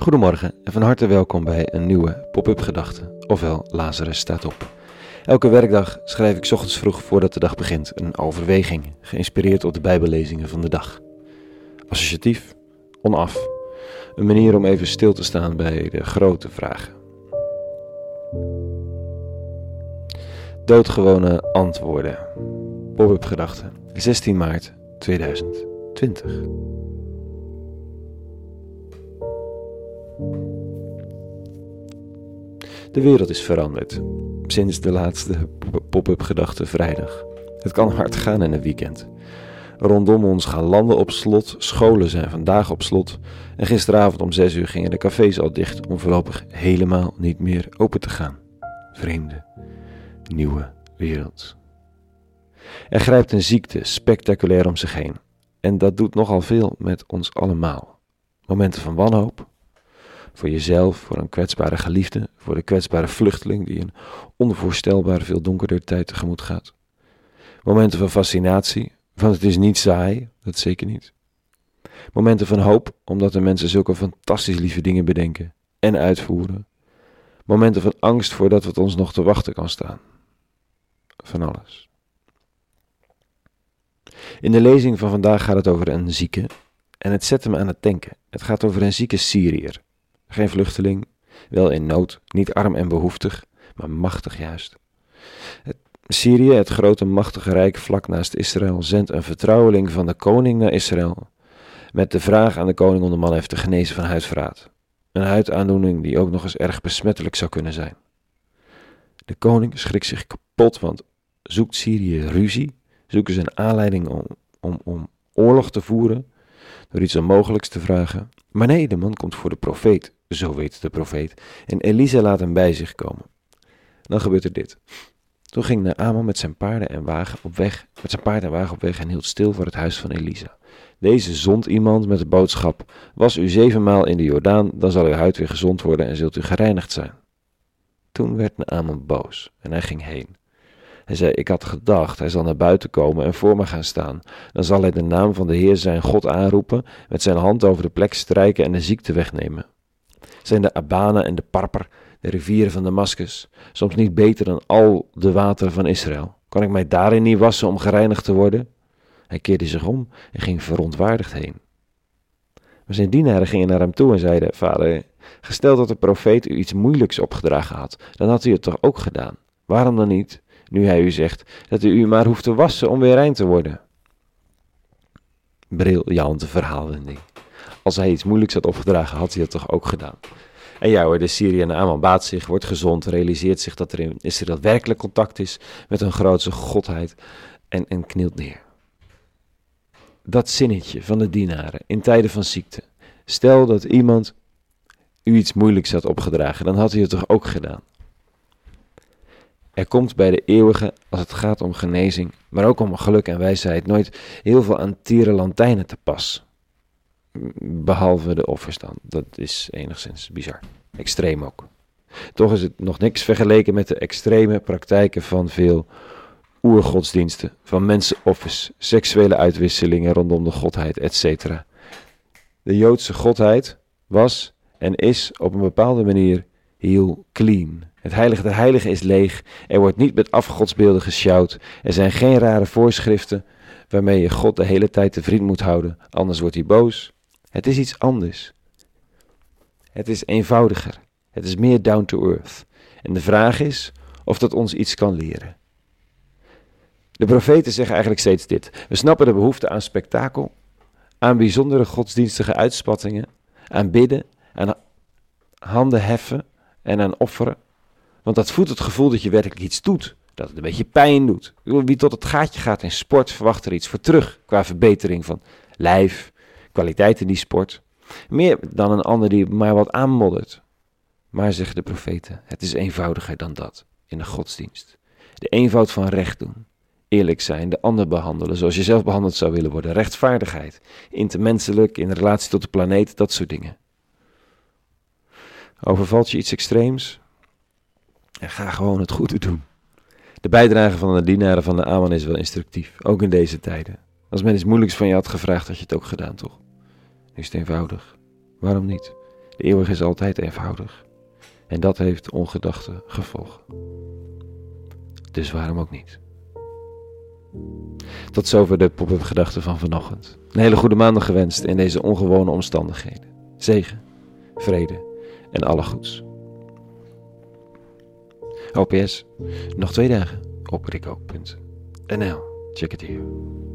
Goedemorgen en van harte welkom bij een nieuwe Pop-up Gedachte, ofwel Lazarus staat op. Elke werkdag schrijf ik ochtends vroeg voordat de dag begint een overweging, geïnspireerd op de Bijbellezingen van de dag. Associatief, onaf, een manier om even stil te staan bij de grote vragen. Doodgewone antwoorden. Pop-up Gedachte, 16 maart 2020. De wereld is veranderd sinds de laatste pop-up gedachte vrijdag. Het kan hard gaan in een weekend. Rondom ons gaan landen op slot, scholen zijn vandaag op slot en gisteravond om 6 uur gingen de cafés al dicht om voorlopig helemaal niet meer open te gaan. Vreemde, nieuwe wereld. Er grijpt een ziekte spectaculair om zich heen en dat doet nogal veel met ons allemaal. Momenten van wanhoop, voor jezelf, voor een kwetsbare geliefde, voor de kwetsbare vluchteling die een onvoorstelbaar veel donkerder tijd tegemoet gaat. Momenten van fascinatie, want het is niet saai, dat zeker niet. Momenten van hoop, omdat de mensen zulke fantastisch lieve dingen bedenken en uitvoeren. Momenten van angst voordat wat ons nog te wachten kan staan. Van alles. In de lezing van vandaag gaat het over een zieke en het zet me aan het denken. Het gaat over een zieke Syriër geen vluchteling, wel in nood, niet arm en behoeftig, maar machtig juist. Het Syrië, het grote machtige rijk vlak naast Israël, zendt een vertrouweling van de koning naar Israël, met de vraag aan de koning om de man even te genezen van huidverraad. Een huidaandoening die ook nog eens erg besmettelijk zou kunnen zijn. De koning schrikt zich kapot, want zoekt Syrië ruzie, zoeken ze een aanleiding om, om, om oorlog te voeren, door iets onmogelijks te vragen. Maar nee, de man komt voor de profeet, zo weet de profeet, en Elisa laat hem bij zich komen. Dan gebeurt er dit. Toen ging Naaman met zijn paarden en wagen op weg, met zijn paard en wagen op weg en hield stil voor het huis van Elisa. Deze zond iemand met de boodschap: Was u zevenmaal in de Jordaan, dan zal uw huid weer gezond worden en zult u gereinigd zijn. Toen werd Naaman boos en hij ging heen. Hij zei: Ik had gedacht, hij zal naar buiten komen en voor me gaan staan. Dan zal hij de naam van de Heer zijn God aanroepen, met zijn hand over de plek strijken en de ziekte wegnemen. Zijn de Abana en de Parper, de rivieren van Damascus, soms niet beter dan al de wateren van Israël? Kan ik mij daarin niet wassen om gereinigd te worden? Hij keerde zich om en ging verontwaardigd heen. Maar zijn dienaren gingen naar hem toe en zeiden: Vader, gesteld dat de profeet u iets moeilijks opgedragen had, dan had u het toch ook gedaan? Waarom dan niet? nu hij u zegt dat u u maar hoeft te wassen om weer rein te worden. Briljante verhaalwending. Als hij iets moeilijks had opgedragen, had hij het toch ook gedaan. En ja hoor, de Syrië en Aman baat zich, wordt gezond, realiseert zich dat er in Israël werkelijk contact is met een grootse godheid en, en knielt neer. Dat zinnetje van de dienaren in tijden van ziekte. Stel dat iemand u iets moeilijks had opgedragen, dan had hij het toch ook gedaan. Er komt bij de eeuwige, als het gaat om genezing, maar ook om geluk en wijsheid, nooit heel veel aan tierenlantijnen te pas. Behalve de offers dan. Dat is enigszins bizar. Extreem ook. Toch is het nog niks vergeleken met de extreme praktijken van veel oergodsdiensten, van mensenoffers, seksuele uitwisselingen rondom de godheid, etc. De Joodse godheid was en is op een bepaalde manier heel clean. Het heilige der heiligen is leeg. Er wordt niet met afgodsbeelden gesjouwd. Er zijn geen rare voorschriften waarmee je God de hele tijd te vriend moet houden, anders wordt hij boos. Het is iets anders. Het is eenvoudiger. Het is meer down to earth. En de vraag is of dat ons iets kan leren. De profeten zeggen eigenlijk steeds dit. We snappen de behoefte aan spektakel, aan bijzondere godsdienstige uitspattingen, aan bidden, aan handen heffen en aan offeren. Want dat voedt het gevoel dat je werkelijk iets doet. Dat het een beetje pijn doet. Wie tot het gaatje gaat in sport verwacht er iets voor terug. Qua verbetering van lijf, kwaliteit in die sport. Meer dan een ander die maar wat aanmoddert. Maar zeggen de profeten, het is eenvoudiger dan dat in de godsdienst. De eenvoud van recht doen. Eerlijk zijn, de ander behandelen zoals je zelf behandeld zou willen worden. Rechtvaardigheid, intermenselijk, in relatie tot de planeet, dat soort dingen. Overvalt je iets extreems? En ga gewoon het goede doen. De bijdrage van de dienaren van de Aman is wel instructief, ook in deze tijden. Als men iets moeilijks van je had gevraagd, had je het ook gedaan, toch? Nu is het eenvoudig. Waarom niet? De eeuwige is altijd eenvoudig. En dat heeft ongedachte gevolgen. Dus waarom ook niet? Tot zover de pop-up gedachten van vanochtend. Een hele goede maandag gewenst in deze ongewone omstandigheden. Zegen, vrede en alle goeds. OPS, nog twee dagen op rico.nl. Check it here.